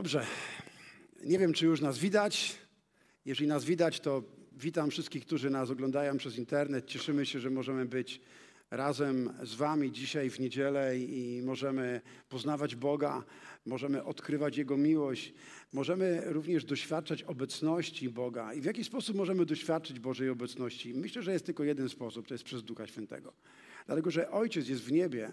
Dobrze. Nie wiem, czy już nas widać. Jeżeli nas widać, to witam wszystkich, którzy nas oglądają przez internet. Cieszymy się, że możemy być razem z Wami dzisiaj w niedzielę i możemy poznawać Boga, możemy odkrywać Jego miłość, możemy również doświadczać obecności Boga. I w jaki sposób możemy doświadczyć Bożej obecności? Myślę, że jest tylko jeden sposób, to jest przez Ducha Świętego. Dlatego, że Ojciec jest w niebie,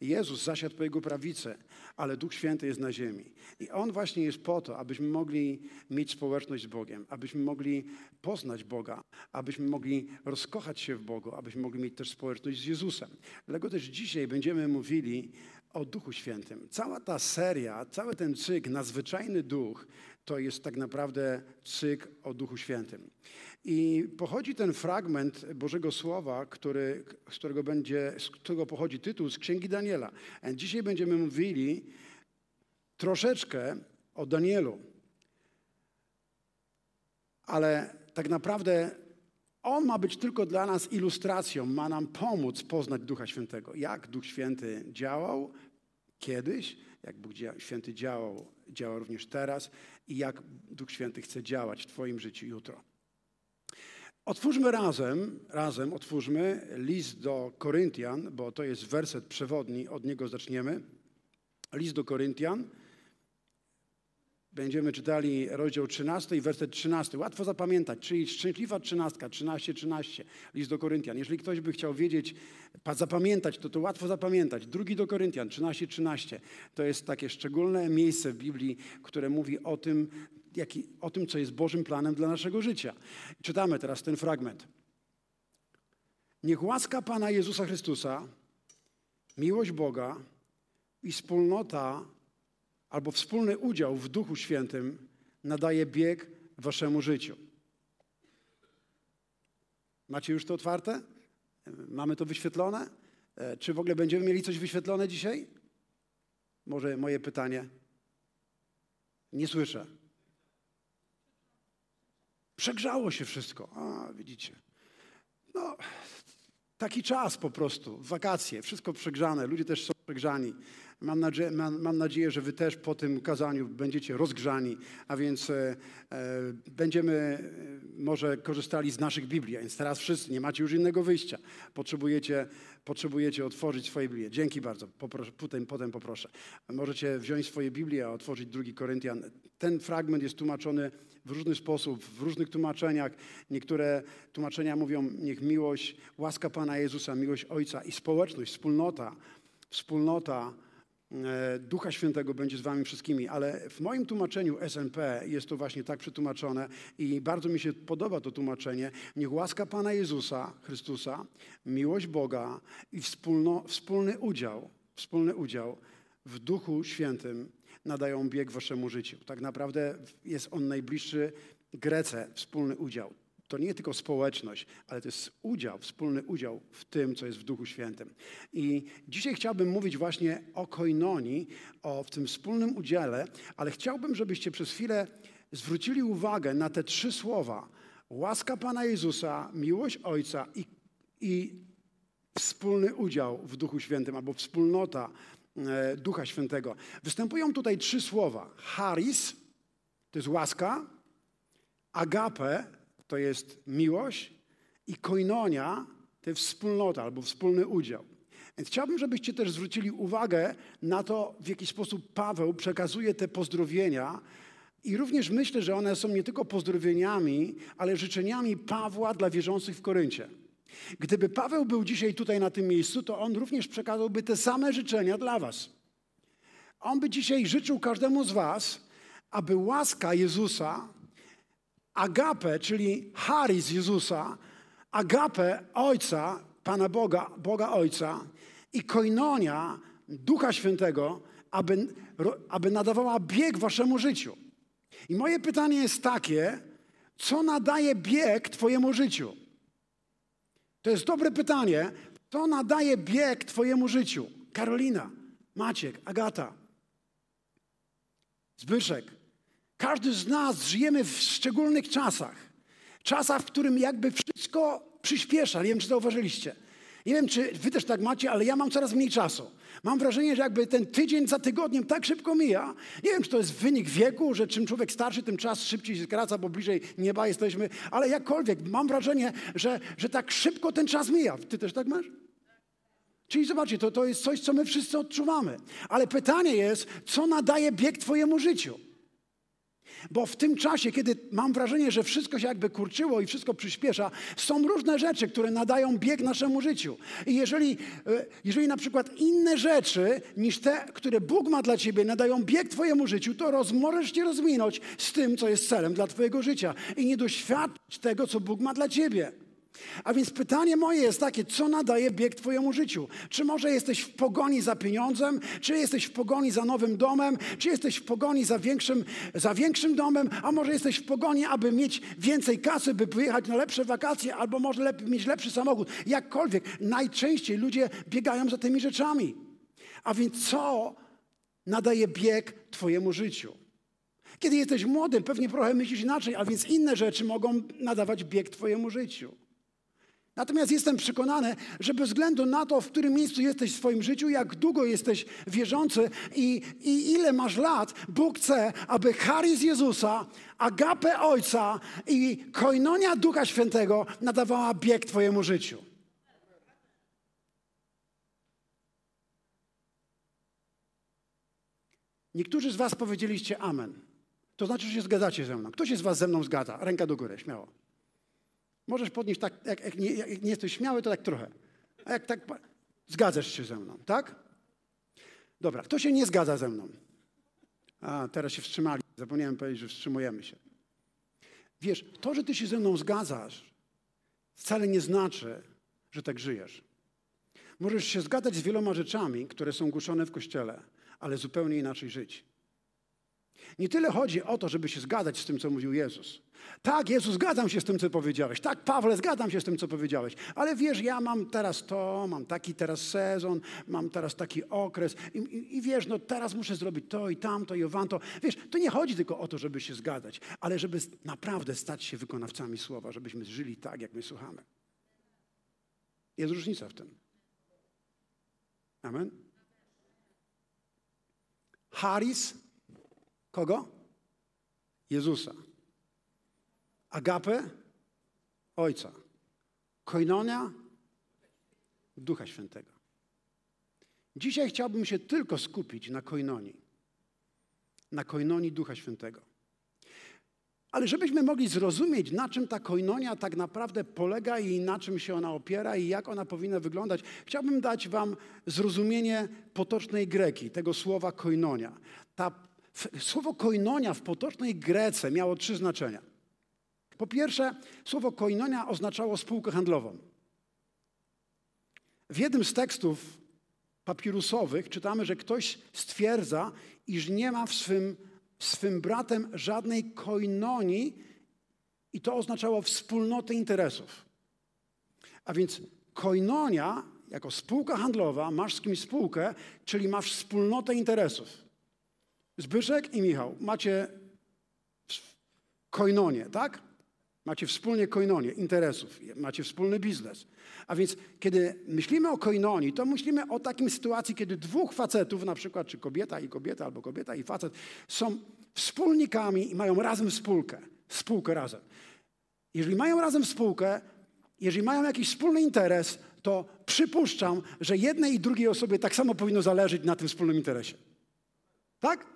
Jezus zasiadł po Jego prawicy, ale Duch Święty jest na ziemi. I On właśnie jest po to, abyśmy mogli mieć społeczność z Bogiem, abyśmy mogli poznać Boga, abyśmy mogli rozkochać się w Bogu, abyśmy mogli mieć też społeczność z Jezusem. Dlatego też dzisiaj będziemy mówili o Duchu Świętym. Cała ta seria, cały ten cykl, nadzwyczajny duch, to jest tak naprawdę cykl o Duchu Świętym. I pochodzi ten fragment Bożego Słowa, który, z, którego będzie, z którego pochodzi tytuł z Księgi Daniela. Dzisiaj będziemy mówili troszeczkę o Danielu. Ale tak naprawdę on ma być tylko dla nas ilustracją, ma nam pomóc poznać Ducha Świętego. Jak Duch Święty działał kiedyś, jak Bóg Święty działał, działa również teraz i jak Duch Święty chce działać w Twoim życiu jutro. Otwórzmy razem, razem otwórzmy list do Koryntian, bo to jest werset przewodni, od niego zaczniemy. List do Koryntian. Będziemy czytali rozdział 13 i werset 13. Łatwo zapamiętać, czyli szczęśliwa trzynastka, 13, 13, list do Koryntian. Jeżeli ktoś by chciał wiedzieć, zapamiętać, to to łatwo zapamiętać. Drugi do Koryntian, 13, 13. To jest takie szczególne miejsce w Biblii, które mówi o tym, jaki, o tym, co jest Bożym planem dla naszego życia. Czytamy teraz ten fragment. Niech łaska Pana Jezusa Chrystusa, miłość Boga i wspólnota albo wspólny udział w Duchu Świętym nadaje bieg waszemu życiu. Macie już to otwarte? Mamy to wyświetlone? E, czy w ogóle będziemy mieli coś wyświetlone dzisiaj? Może moje pytanie? Nie słyszę. Przegrzało się wszystko. A, widzicie. No, taki czas po prostu, wakacje, wszystko przegrzane, ludzie też są przegrzani. Mam nadzieję, mam, mam nadzieję, że wy też po tym kazaniu będziecie rozgrzani, a więc e, e, będziemy e, może korzystali z naszych Biblii, a więc teraz wszyscy, nie macie już innego wyjścia. Potrzebujecie, potrzebujecie otworzyć swoje Biblię. Dzięki bardzo, poproszę, potem, potem poproszę. Możecie wziąć swoje Biblię, a otworzyć drugi Koryntian. Ten fragment jest tłumaczony w różny sposób, w różnych tłumaczeniach. Niektóre tłumaczenia mówią, niech miłość, łaska Pana Jezusa, miłość Ojca i społeczność, wspólnota, wspólnota Ducha Świętego będzie z wami wszystkimi, ale w moim tłumaczeniu SNP jest to właśnie tak przetłumaczone i bardzo mi się podoba to tłumaczenie. Niech łaska Pana Jezusa Chrystusa, miłość Boga i wspólno, wspólny udział, wspólny udział w Duchu Świętym nadają bieg waszemu życiu. Tak naprawdę jest on najbliższy Grece, wspólny udział. To nie tylko społeczność, ale to jest udział, wspólny udział w tym, co jest w Duchu Świętym. I dzisiaj chciałbym mówić właśnie o koinonii, o w tym wspólnym udziale, ale chciałbym, żebyście przez chwilę zwrócili uwagę na te trzy słowa. Łaska Pana Jezusa, miłość Ojca i, i wspólny udział w Duchu Świętym, albo wspólnota E, Ducha Świętego. Występują tutaj trzy słowa. Charis to jest łaska, agape to jest miłość i koinonia to jest wspólnota albo wspólny udział. Więc chciałbym, żebyście też zwrócili uwagę na to, w jaki sposób Paweł przekazuje te pozdrowienia. I również myślę, że one są nie tylko pozdrowieniami, ale życzeniami Pawła dla wierzących w Koryncie. Gdyby Paweł był dzisiaj tutaj na tym miejscu, to on również przekazałby te same życzenia dla Was. On by dzisiaj życzył każdemu z Was, aby łaska Jezusa, agape, czyli charis Jezusa, agape Ojca, Pana Boga, Boga Ojca i koinonia Ducha Świętego, aby, aby nadawała bieg Waszemu życiu. I moje pytanie jest takie, co nadaje bieg Twojemu życiu? To jest dobre pytanie. To nadaje bieg Twojemu życiu. Karolina, Maciek, Agata, Zbyszek. Każdy z nas żyjemy w szczególnych czasach. Czasach, w którym jakby wszystko przyspiesza. Nie wiem, czy zauważyliście. Nie wiem, czy wy też tak macie, ale ja mam coraz mniej czasu. Mam wrażenie, że jakby ten tydzień za tygodniem tak szybko mija. Nie wiem, czy to jest wynik wieku, że czym człowiek starszy, tym czas szybciej się skraca, bo bliżej nieba jesteśmy, ale jakkolwiek, mam wrażenie, że, że tak szybko ten czas mija. Ty też tak masz? Czyli zobaczcie, to, to jest coś, co my wszyscy odczuwamy. Ale pytanie jest, co nadaje bieg Twojemu życiu? Bo w tym czasie, kiedy mam wrażenie, że wszystko się jakby kurczyło i wszystko przyspiesza, są różne rzeczy, które nadają bieg naszemu życiu. I jeżeli, e, jeżeli na przykład inne rzeczy niż te, które Bóg ma dla ciebie, nadają bieg twojemu życiu, to roz, możesz się rozminąć z tym, co jest celem dla twojego życia i nie doświadczyć tego, co Bóg ma dla ciebie. A więc pytanie moje jest takie, co nadaje bieg Twojemu życiu? Czy może jesteś w pogoni za pieniądzem, czy jesteś w pogoni za nowym domem, czy jesteś w pogoni za większym, za większym domem, a może jesteś w pogoni, aby mieć więcej kasy, by wyjechać na lepsze wakacje, albo może lepiej, mieć lepszy samochód. Jakkolwiek, najczęściej ludzie biegają za tymi rzeczami. A więc co nadaje bieg Twojemu życiu? Kiedy jesteś młody, pewnie trochę myślisz inaczej, a więc inne rzeczy mogą nadawać bieg Twojemu życiu. Natomiast jestem przekonany, że bez względu na to, w którym miejscu jesteś w swoim życiu, jak długo jesteś wierzący i, i ile masz lat, Bóg chce, aby charyz Jezusa, agapę Ojca i koinonia Ducha Świętego nadawała bieg Twojemu życiu. Niektórzy z Was powiedzieliście Amen. To znaczy, że się zgadzacie ze mną. Kto się z Was ze mną zgadza? Ręka do góry, śmiało. Możesz podnieść tak, jak, jak, nie, jak nie jesteś śmiały, to tak trochę. A jak tak, zgadzasz się ze mną, tak? Dobra, kto się nie zgadza ze mną? A, teraz się wstrzymali. Zapomniałem powiedzieć, że wstrzymujemy się. Wiesz, to, że ty się ze mną zgadzasz, wcale nie znaczy, że tak żyjesz. Możesz się zgadzać z wieloma rzeczami, które są głoszone w Kościele, ale zupełnie inaczej żyć. Nie tyle chodzi o to, żeby się zgadzać z tym, co mówił Jezus. Tak, Jezus, zgadzam się z tym, co powiedziałeś. Tak, Pawle, zgadzam się z tym, co powiedziałeś. Ale wiesz, ja mam teraz to, mam taki teraz sezon, mam teraz taki okres i, i, i wiesz, no teraz muszę zrobić to i tamto i owanto. Wiesz, to nie chodzi tylko o to, żeby się zgadzać, ale żeby naprawdę stać się wykonawcami słowa, żebyśmy żyli tak, jak my słuchamy. Jest różnica w tym. Amen. Haris Kogo? Jezusa. Agapę? Ojca. Koinonia? Ducha Świętego. Dzisiaj chciałbym się tylko skupić na koinonii. Na koinonii Ducha Świętego. Ale żebyśmy mogli zrozumieć, na czym ta koinonia tak naprawdę polega i na czym się ona opiera i jak ona powinna wyglądać, chciałbym dać Wam zrozumienie potocznej greki, tego słowa koinonia. Ta Słowo koinonia w potocznej Grece miało trzy znaczenia. Po pierwsze, słowo koinonia oznaczało spółkę handlową. W jednym z tekstów papirusowych czytamy, że ktoś stwierdza, iż nie ma w swym, swym bratem żadnej koinonii i to oznaczało wspólnotę interesów. A więc koinonia jako spółka handlowa, masz z kimś spółkę, czyli masz wspólnotę interesów. Zbyszek i Michał, macie koinonie, tak? Macie wspólnie koinonie interesów, macie wspólny biznes. A więc kiedy myślimy o koinonii, to myślimy o takim sytuacji, kiedy dwóch facetów, na przykład czy kobieta i kobieta, albo kobieta i facet, są wspólnikami i mają razem spółkę, spółkę razem. Jeżeli mają razem spółkę, jeżeli mają jakiś wspólny interes, to przypuszczam, że jednej i drugiej osobie tak samo powinno zależeć na tym wspólnym interesie. Tak?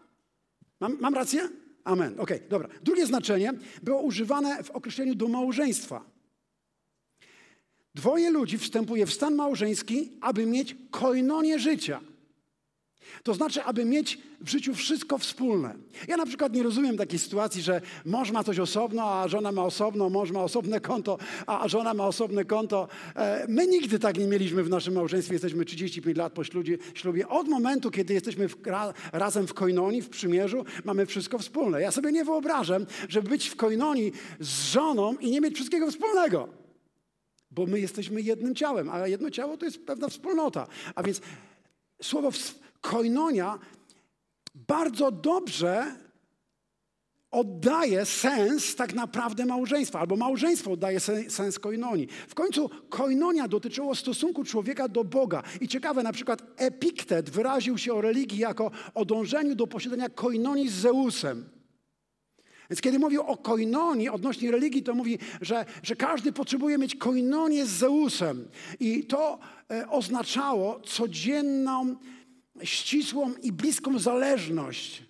Mam, mam rację? Amen. Okej, okay, dobra. Drugie znaczenie było używane w określeniu do małżeństwa. Dwoje ludzi wstępuje w stan małżeński, aby mieć koinonię życia. To znaczy, aby mieć w życiu wszystko wspólne. Ja na przykład nie rozumiem takiej sytuacji, że mąż ma coś osobno, a żona ma osobno, mąż ma osobne konto, a żona ma osobne konto. E, my nigdy tak nie mieliśmy w naszym małżeństwie. Jesteśmy 35 lat po ślubie. Od momentu, kiedy jesteśmy w, razem w koinonii, w przymierzu, mamy wszystko wspólne. Ja sobie nie wyobrażam, żeby być w koinonii z żoną i nie mieć wszystkiego wspólnego. Bo my jesteśmy jednym ciałem, a jedno ciało to jest pewna wspólnota. A więc słowo koinonia bardzo dobrze oddaje sens tak naprawdę małżeństwa, albo małżeństwo oddaje sens koinonii. W końcu koinonia dotyczyło stosunku człowieka do Boga. I ciekawe, na przykład Epiktet wyraził się o religii jako o dążeniu do posiadania koinonii z Zeusem. Więc kiedy mówił o koinonii odnośnie religii, to mówi, że, że każdy potrzebuje mieć koinonię z Zeusem. I to e, oznaczało codzienną, ścisłą i bliską zależność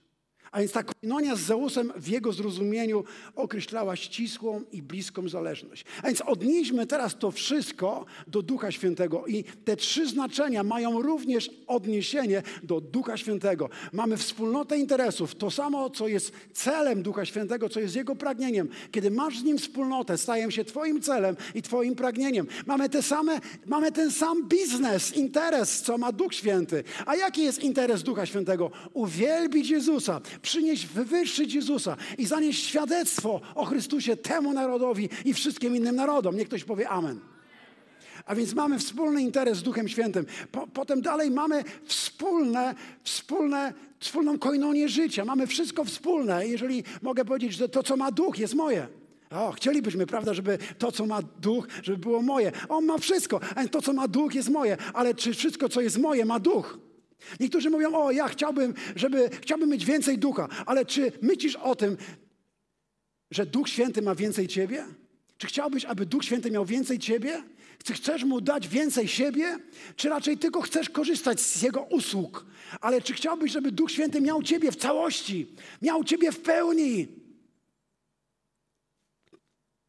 a więc ta koinonia z Zeusem w jego zrozumieniu określała ścisłą i bliską zależność. A więc odnieśmy teraz to wszystko do Ducha Świętego i te trzy znaczenia mają również odniesienie do Ducha Świętego. Mamy wspólnotę interesów, to samo, co jest celem Ducha Świętego, co jest jego pragnieniem. Kiedy masz z nim wspólnotę, staje się twoim celem i twoim pragnieniem. Mamy, te same, mamy ten sam biznes, interes, co ma Duch Święty. A jaki jest interes Ducha Świętego? Uwielbić Jezusa, przynieść, wywyższyć Jezusa i zanieść świadectwo o Chrystusie temu narodowi i wszystkim innym narodom. Niech ktoś powie Amen. A więc mamy wspólny interes z Duchem Świętym. Po, potem dalej mamy wspólne, wspólne, wspólną koinonię życia. Mamy wszystko wspólne. Jeżeli mogę powiedzieć, że to, co ma Duch, jest moje. O, chcielibyśmy, prawda, żeby to, co ma duch, żeby było moje. On ma wszystko, a to, co ma duch, jest moje. Ale czy wszystko, co jest moje, ma duch? Niektórzy mówią, o ja chciałbym, żeby, chciałbym mieć więcej ducha, ale czy myślisz o tym, że Duch Święty ma więcej ciebie? Czy chciałbyś, aby Duch Święty miał więcej ciebie? Czy chcesz mu dać więcej siebie? Czy raczej tylko chcesz korzystać z jego usług? Ale czy chciałbyś, żeby Duch Święty miał ciebie w całości? Miał ciebie w pełni?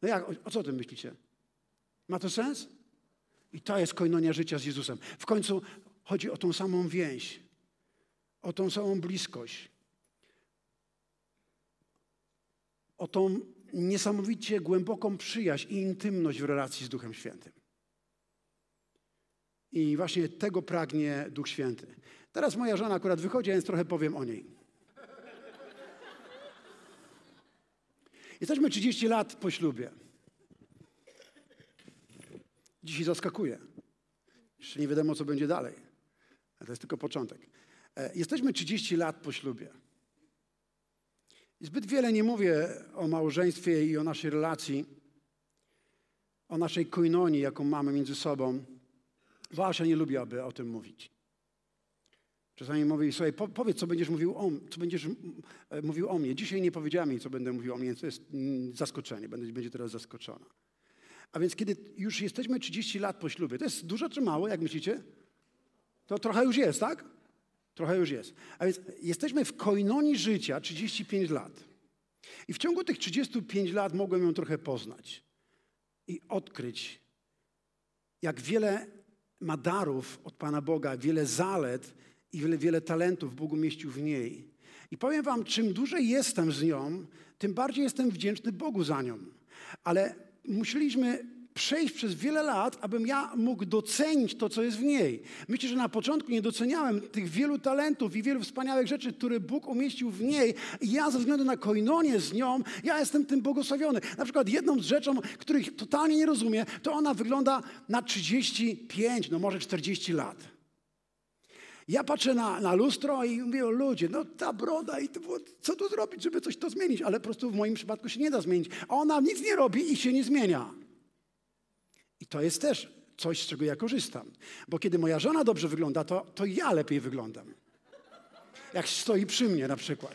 No jak, o, o co o tym myślicie? Ma to sens? I to jest koinonia życia z Jezusem. W końcu Chodzi o tą samą więź, o tą samą bliskość, o tą niesamowicie głęboką przyjaźń i intymność w relacji z Duchem Świętym. I właśnie tego pragnie Duch Święty. Teraz moja żona akurat wychodzi, więc trochę powiem o niej. Jesteśmy 30 lat po ślubie. Dzisiaj zaskakuje. Jeszcze nie wiadomo, co będzie dalej. To jest tylko początek. E, jesteśmy 30 lat po ślubie. Zbyt wiele nie mówię o małżeństwie i o naszej relacji, o naszej koinonii, jaką mamy między sobą. Wasza nie lubi, aby o tym mówić. Czasami mówi, słuchaj, powiedz, co będziesz mówił o, co będziesz e, mówił o mnie. Dzisiaj nie powiedziałem jej, co będę mówił o mnie, to jest mm, zaskoczenie, będzie, będzie teraz zaskoczona. A więc kiedy już jesteśmy 30 lat po ślubie, to jest dużo czy mało, jak myślicie? To trochę już jest, tak? Trochę już jest. A więc jesteśmy w koinonii życia 35 lat. I w ciągu tych 35 lat mogłem ją trochę poznać i odkryć, jak wiele ma darów od Pana Boga, wiele zalet i wiele, wiele talentów Bóg umieścił w niej. I powiem Wam, czym dłużej jestem z nią, tym bardziej jestem wdzięczny Bogu za nią. Ale musieliśmy przejść przez wiele lat, abym ja mógł docenić to, co jest w niej. Myślę, że na początku nie doceniałem tych wielu talentów i wielu wspaniałych rzeczy, które Bóg umieścił w niej. I ja ze względu na koinonię z nią, ja jestem tym błogosławiony. Na przykład jedną z rzeczą, których totalnie nie rozumiem, to ona wygląda na 35, no może 40 lat. Ja patrzę na, na lustro i mówię o ludzie, no ta broda i to, co tu zrobić, żeby coś to zmienić? Ale po prostu w moim przypadku się nie da zmienić. A ona nic nie robi i się nie zmienia. I to jest też coś, z czego ja korzystam. Bo kiedy moja żona dobrze wygląda, to, to ja lepiej wyglądam. Jak stoi przy mnie na przykład.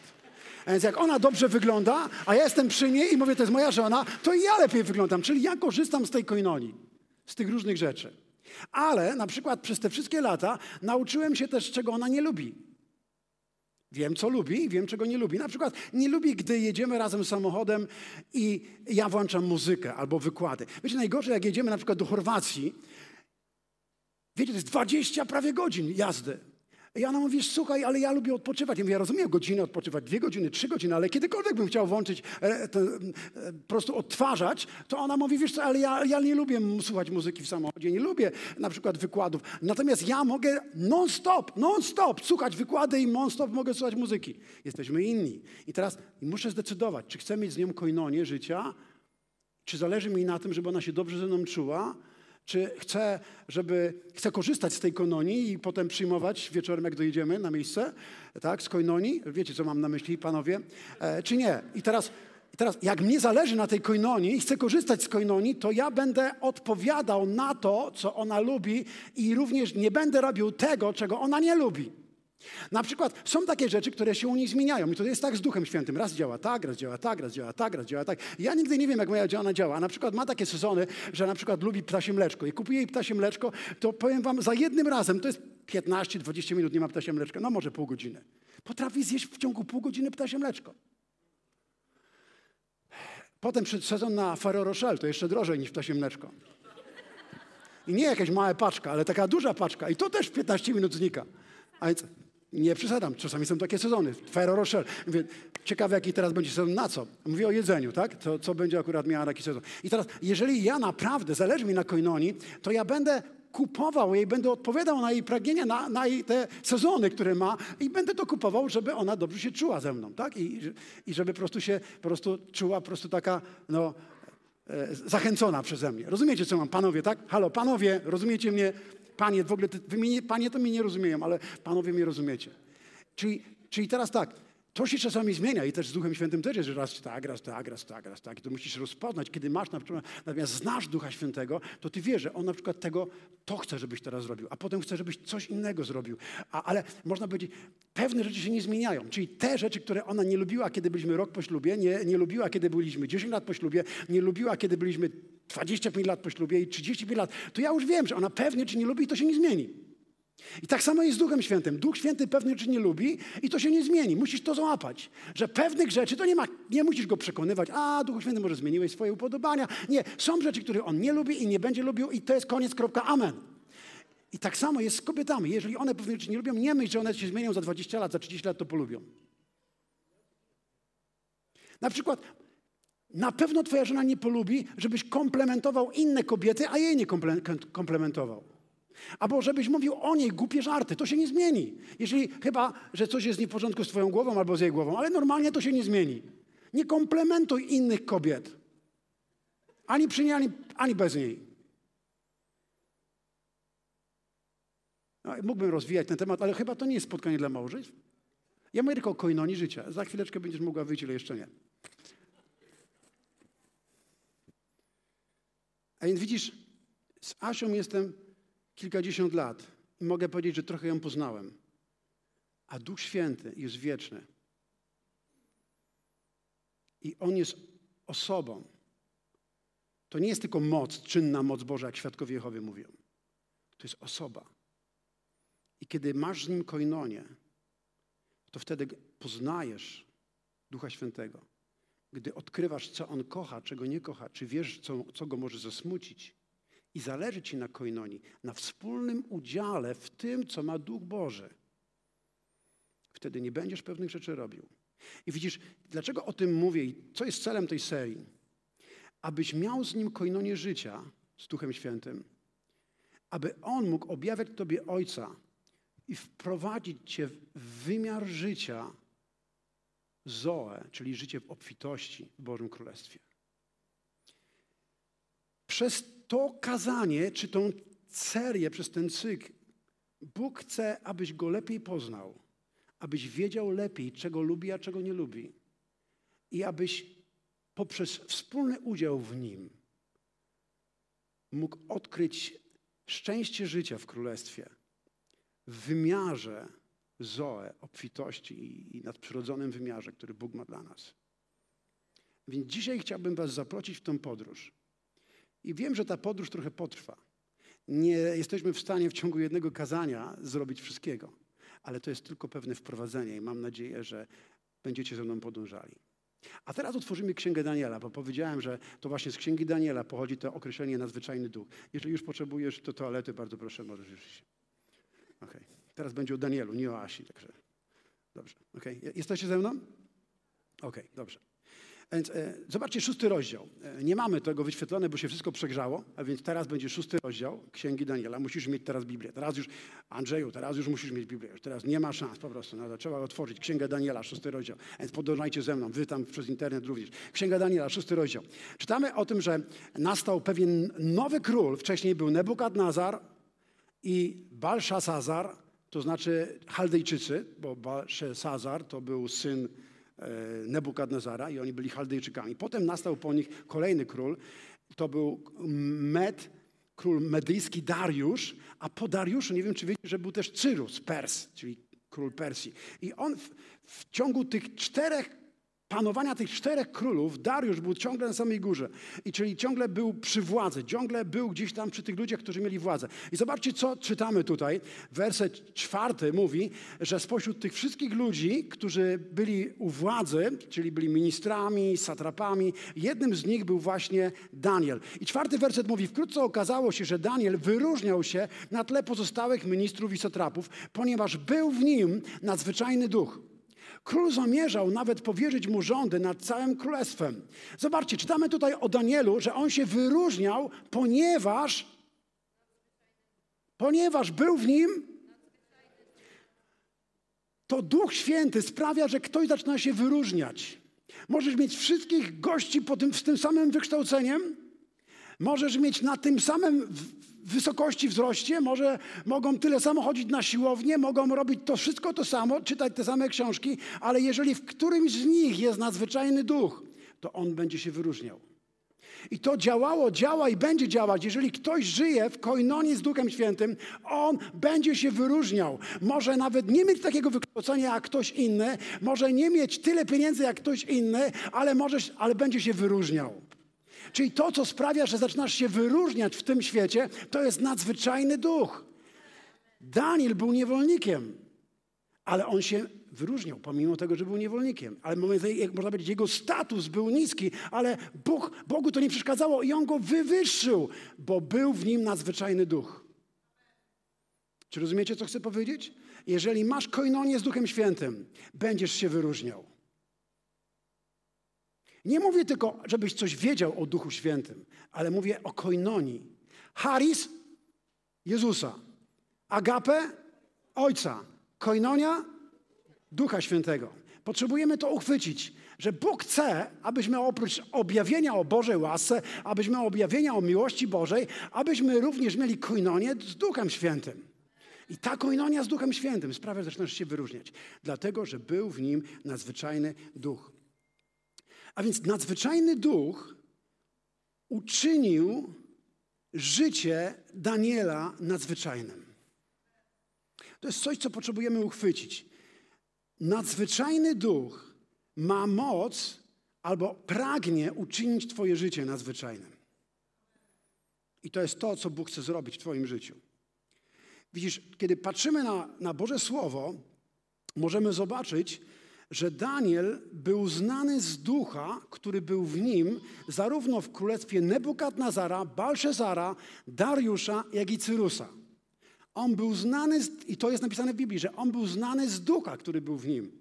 A więc jak ona dobrze wygląda, a ja jestem przy niej i mówię, to jest moja żona, to ja lepiej wyglądam. Czyli ja korzystam z tej koinonii, z tych różnych rzeczy. Ale na przykład przez te wszystkie lata nauczyłem się też, czego ona nie lubi. Wiem, co lubi i wiem, czego nie lubi. Na przykład nie lubi, gdy jedziemy razem samochodem i ja włączam muzykę albo wykłady. Wiecie, najgorzej, jak jedziemy na przykład do Chorwacji, wiecie, to jest 20 prawie godzin jazdy. I ona mówi, słuchaj, ale ja lubię odpoczywać. Ja mówię, ja rozumiem godzinę odpoczywać, dwie godziny, trzy godziny, ale kiedykolwiek bym chciał włączyć, e, e, po prostu odtwarzać, to ona mówi, wiesz co, ale ja, ja nie lubię słuchać muzyki w samochodzie, nie lubię na przykład wykładów. Natomiast ja mogę non-stop, non-stop słuchać wykłady i non-stop mogę słuchać muzyki. Jesteśmy inni. I teraz muszę zdecydować, czy chcę mieć z nią koinonię życia, czy zależy mi na tym, żeby ona się dobrze ze mną czuła, Czy chcę, żeby, chcę korzystać z tej koinonii i potem przyjmować wieczorem, jak dojedziemy na miejsce, tak, z koinonii? Wiecie, co mam na myśli, panowie? E, czy nie? I teraz, teraz, jak mnie zależy na tej koinonii i chcę korzystać z koinonii, to ja będę odpowiadał na to, co ona lubi i również nie będę robił tego, czego ona nie lubi. Na przykład są takie rzeczy, które się u nich zmieniają i to jest tak z Duchem Świętym. Raz działa tak, raz działa tak, raz działa tak, raz działa tak. Ja nigdy nie wiem, jak moja ona działa. Na przykład ma takie sezony, że na przykład lubi ptasie mleczko i kupuję jej ptasie mleczko, to powiem wam, za jednym razem, to jest 15-20 minut, nie ma ptasie mleczka, no może pół godziny. Potrafi zjeść w ciągu pół godziny ptasie mleczko. Potem przyszedł sezon na Ferrero Rocher, to jeszcze drożej niż ptasie mleczko. I nie jakaś mała paczka, ale taka duża paczka. I to też w 15 minut znika. A więc nie przesadzam, czasami są takie sezony. Ferrero Rocher. Mówię, ciekawe, jaki teraz będzie sezon na co? Mówię o jedzeniu, tak? To, co będzie akurat miała taki sezon. I teraz, jeżeli ja naprawdę zależy mi na koinonii, to ja będę kupował jej, będę odpowiadał na jej pragnienia, na, na jej te sezony, które ma i będę to kupował, żeby ona dobrze się czuła ze mną, tak? I, i żeby po prostu się po prostu czuła po prostu taka, no, e, zachęcona przeze mnie. Rozumiecie, co mam? Panowie, tak? Halo, panowie, rozumiecie mnie? Panie, w ogóle, wy mnie, panie to mnie nie rozumieją, ale panowie mnie rozumiecie. Czyli, czyli teraz tak, to się czasami zmienia i też z Duchem Świętym też jest, że raz tak, raz tak, raz tak, raz tak. I to musisz rozpoznać, kiedy masz na przykład, natomiast znasz Ducha Świętego, to ty wiesz, że On na przykład tego, to chce, żebyś teraz zrobił, a potem chce, żebyś coś innego zrobił. A, ale można powiedzieć, pewne rzeczy się nie zmieniają. Czyli te rzeczy, które ona nie lubiła, kiedy byliśmy rok po ślubie, nie, nie lubiła, kiedy byliśmy 10 lat po ślubie, nie lubiła, kiedy byliśmy 25 lat po ślubie i 35 lat, to ja już wiem, że ona pewnie czy nie lubi i to się nie zmieni. I tak samo jest z Duchem Świętym. Duch Święty pewnych rzeczy nie lubi i to się nie zmieni. Musisz to złapać. Że pewnych rzeczy to nie ma, nie musisz go przekonywać, a Duchu Święty może zmieniłeś swoje upodobania. Nie, są rzeczy, które on nie lubi i nie będzie lubił i to jest koniec, kropka, amen. I tak samo jest z kobietami. Jeżeli one pewnych rzeczy nie lubią, nie myśl, że one się zmienią za 20 lat, za 30 lat to polubią. Na przykład na pewno twoja żona nie polubi, żebyś komplementował inne kobiety, a jej nie komplementował. Albo żebyś mówił o niej głupie żarty. To się nie zmieni. Jeżeli chyba, że coś jest nie w porządku z twoją głową albo z jej głową, ale normalnie to się nie zmieni. Nie komplementuj innych kobiet. Ani przy niej, ani, ani bez niej. No, mógłbym rozwijać ten temat, ale chyba to nie jest spotkanie dla małżeństw. Ja mówię tylko o koinonii życia. Za chwileczkę będziesz mogła wyjść, ale jeszcze nie. A więc widzisz, z Asią jestem kilkadziesiąt lat i mogę powiedzieć, że trochę ją poznałem. A Duch Święty jest wieczny. I On jest osobą. To nie jest tylko moc, czynna moc Boża, jak świadkowie Jehowy mówią. To jest osoba. I kiedy masz z Nim koinonię, to wtedy poznajesz Ducha Świętego. Gdy odkrywasz, co On kocha, czego nie kocha, czy wiesz, co, co Go może zasmucić, i zależy Ci na koinonii, na wspólnym udziale w tym, co ma Duch Boży. Wtedy nie będziesz pewnych rzeczy robił. I widzisz, dlaczego o tym mówię i co jest celem tej serii? Abyś miał z Nim koinonię życia, z Duchem Świętym, aby On mógł objawiać Tobie Ojca i wprowadzić Cię w wymiar życia Zoe, czyli życie w obfitości w Bożym Królestwie. Przez to kazanie, czy tą serię, przez ten cykl, Bóg chce, abyś Go lepiej poznał, abyś wiedział lepiej, czego lubi, a czego nie lubi. I abyś poprzez wspólny udział w Nim mógł odkryć szczęście życia w Królestwie w wymiarze Zoe, obfitości i nadprzyrodzonym wymiarze, który Bóg ma dla nas. Więc dzisiaj chciałbym Was zaprosić w tę podróż. I wiem, że ta podróż trochę potrwa. Nie jesteśmy w stanie w ciągu jednego kazania zrobić wszystkiego, ale to jest tylko pewne wprowadzenie i mam nadzieję, że będziecie ze mną podążali. A teraz otworzymy Księgę Daniela, bo powiedziałem, że to właśnie z Księgi Daniela pochodzi to określenie nadzwyczajny duch. Jeżeli już potrzebujesz do toalety, bardzo proszę, możesz już się. Okay. Teraz będzie o Danielu, nie o Asi, także dobrze. Okay. Jesteście ze mną? Okej, okay, dobrze. Więc e, zobaczcie szósty rozdział. E, nie mamy tego wyświetlone, bo się wszystko przegrzało, a więc teraz będzie szósty rozdział Księgi Daniela. Musisz mieć teraz Biblię. Teraz już, Andrzeju, teraz już musisz mieć Biblię. Już teraz nie ma szans po prostu. No, trzeba otworzyć Księgę Daniela, szósty rozdział. Więc podążajcie ze mną, wy tam przez internet również. Księga Daniela, szósty rozdział. Czytamy o tym, że nastał pewien nowy król. Wcześniej był Nebukadnazar i Balszasazar, to znaczy Chaldejczycy, bo Balszasazar to był syn E, Nebukadnezara i oni byli Chaldejczykami. Potem nastał po nich kolejny król, to był Med, król medyjski Dariusz, a po Dariuszu, nie wiem czy wiecie, że był też Cyrus, Pers, czyli król Persji. I on w, w ciągu tych czterech panowania tych czterech królów Dariusz był ciągle na samej górze. I czyli ciągle był przy władzy, ciągle był gdzieś tam przy tych ludziach, którzy mieli władzę. I zobaczcie, co czytamy tutaj. Werset czwarty mówi, że spośród tych wszystkich ludzi, którzy byli u władzy, czyli byli ministrami, satrapami, jednym z nich był właśnie Daniel. I czwarty werset mówi, wkrótce okazało się, że Daniel wyróżniał się na tle pozostałych ministrów i satrapów, ponieważ był w nim nadzwyczajny duch. Król zamierzał nawet powierzyć mu rządy nad całym królestwem. Zobaczcie, czytamy tutaj o Danielu, że on się wyróżniał, ponieważ, ponieważ był w nim. To Duch Święty sprawia, że ktoś zaczyna się wyróżniać. Możesz mieć wszystkich gości po tym, z tym samym wykształceniem, możesz mieć na tym samym wysokości, wzroście, może mogą tyle samo chodzić na siłownię, mogą robić to wszystko to samo, czytać te same książki, ale jeżeli w którymś z nich jest nadzwyczajny duch, to on będzie się wyróżniał. I to działało, działa i będzie działać. Jeżeli ktoś żyje w koinonii z Duchem Świętym, on będzie się wyróżniał. Może nawet nie mieć takiego wykształcenia jak ktoś inny, może nie mieć tyle pieniędzy jak ktoś inny, ale, może, ale będzie się wyróżniał. Czyli to, co sprawia, że zaczynasz się wyróżniać w tym świecie, to jest nadzwyczajny duch. Daniel był niewolnikiem, ale on się wyróżniał, pomimo tego, że był niewolnikiem. Ale jak można powiedzieć, jego status był niski, ale Bóg, Bogu to nie przeszkadzało i on go wywyższył, bo był w nim nadzwyczajny duch. Czy rozumiecie, co chcę powiedzieć? Jeżeli masz koinonię z Duchem Świętym, będziesz się wyróżniał. Nie mówię tylko, żebyś coś wiedział o Duchu Świętym, ale mówię o koinonii. Haris Jezusa, agape Ojca, koinonia Ducha Świętego. Potrzebujemy to uchwycić, że Bóg chce, abyśmy oprócz objawienia o Bożej łasce, abyśmy objawienia o miłości Bożej, abyśmy również mieli koinonię z Duchem Świętym. I ta koinonia z Duchem Świętym sprawia, że zaczynasz się wyróżniać, dlatego że był w nim nadzwyczajny duch. A więc nadzwyczajny duch uczynił życie Daniela nadzwyczajnym. To jest coś, co potrzebujemy uchwycić. Nadzwyczajny duch ma moc albo pragnie uczynić Twoje życie nadzwyczajnym. I to jest to, co Bóg chce zrobić w Twoim życiu. Widzisz, kiedy patrzymy na, na Boże Słowo, możemy zobaczyć, że Daniel był znany z ducha, który był w nim, zarówno w królestwie Nebukadnazara, Balszezara, Dariusza, jak i Cyrusa. On był znany, z, i to jest napisane w Biblii, że on był znany z ducha, który był w nim.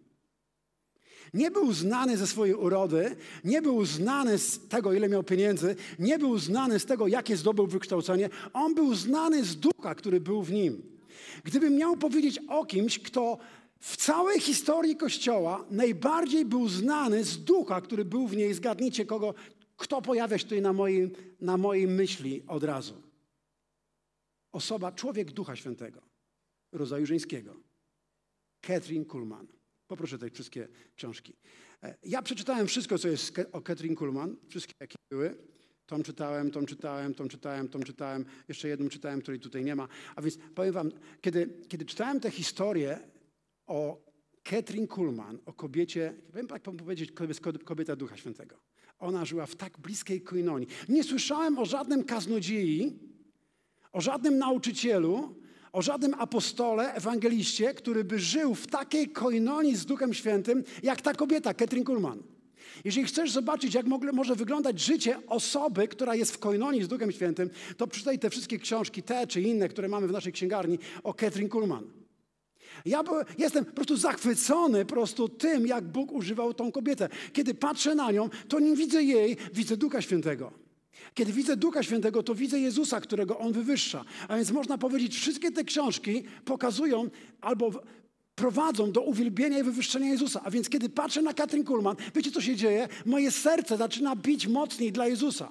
Nie był znany ze swojej urody, nie był znany z tego, ile miał pieniędzy, nie był znany z tego, jakie zdobył wykształcenie. On był znany z ducha, który był w nim. Gdybym miał powiedzieć o kimś, kto w całej historii Kościoła najbardziej był znany z ducha, który był w niej. Zgadnijcie, kogo, kto pojawia się tutaj na mojej, na mojej myśli od razu. Osoba, człowiek Ducha Świętego, rodzaju żeńskiego. Catherine Kuhlman. Poproszę te wszystkie książki. E, ja przeczytałem wszystko, co jest o Catherine Kuhlman, wszystkie, jakie były. Tom czytałem, tom czytałem, tom czytałem, tom czytałem. Jeszcze jedną czytałem, której tutaj nie ma. A więc powiem wam, kiedy, kiedy czytałem tę historię, o Katrin Kuhlman, o kobiecie, wiem jak powiedzieć, kobieta Ducha Świętego. Ona żyła w tak bliskiej koinonii. Nie słyszałem o żadnym kaznodziei, o żadnym nauczycielu, o żadnym apostole, ewangeliście, który by żył w takiej koinonii z Duchem Świętym, jak ta kobieta, Katrin Kuhlman. Jeżeli chcesz zobaczyć, jak może wyglądać życie osoby, która jest w koinonii z Duchem Świętym, to przeczytaj te wszystkie książki, te czy inne, które mamy w naszej księgarni o Katrin Kuhlman. Ja jestem po prostu zachwycony po prostu tym, jak Bóg używał tą kobietę. Kiedy patrzę na nią, to nie widzę jej, widzę Ducha Świętego. Kiedy widzę Ducha Świętego, to widzę Jezusa, którego On wywyższa. A więc można powiedzieć, wszystkie te książki pokazują albo prowadzą do uwielbienia i wywyższenia Jezusa. A więc kiedy patrzę na Katrin Kuhlman, wiecie co się dzieje? Moje serce zaczyna bić mocniej dla Jezusa.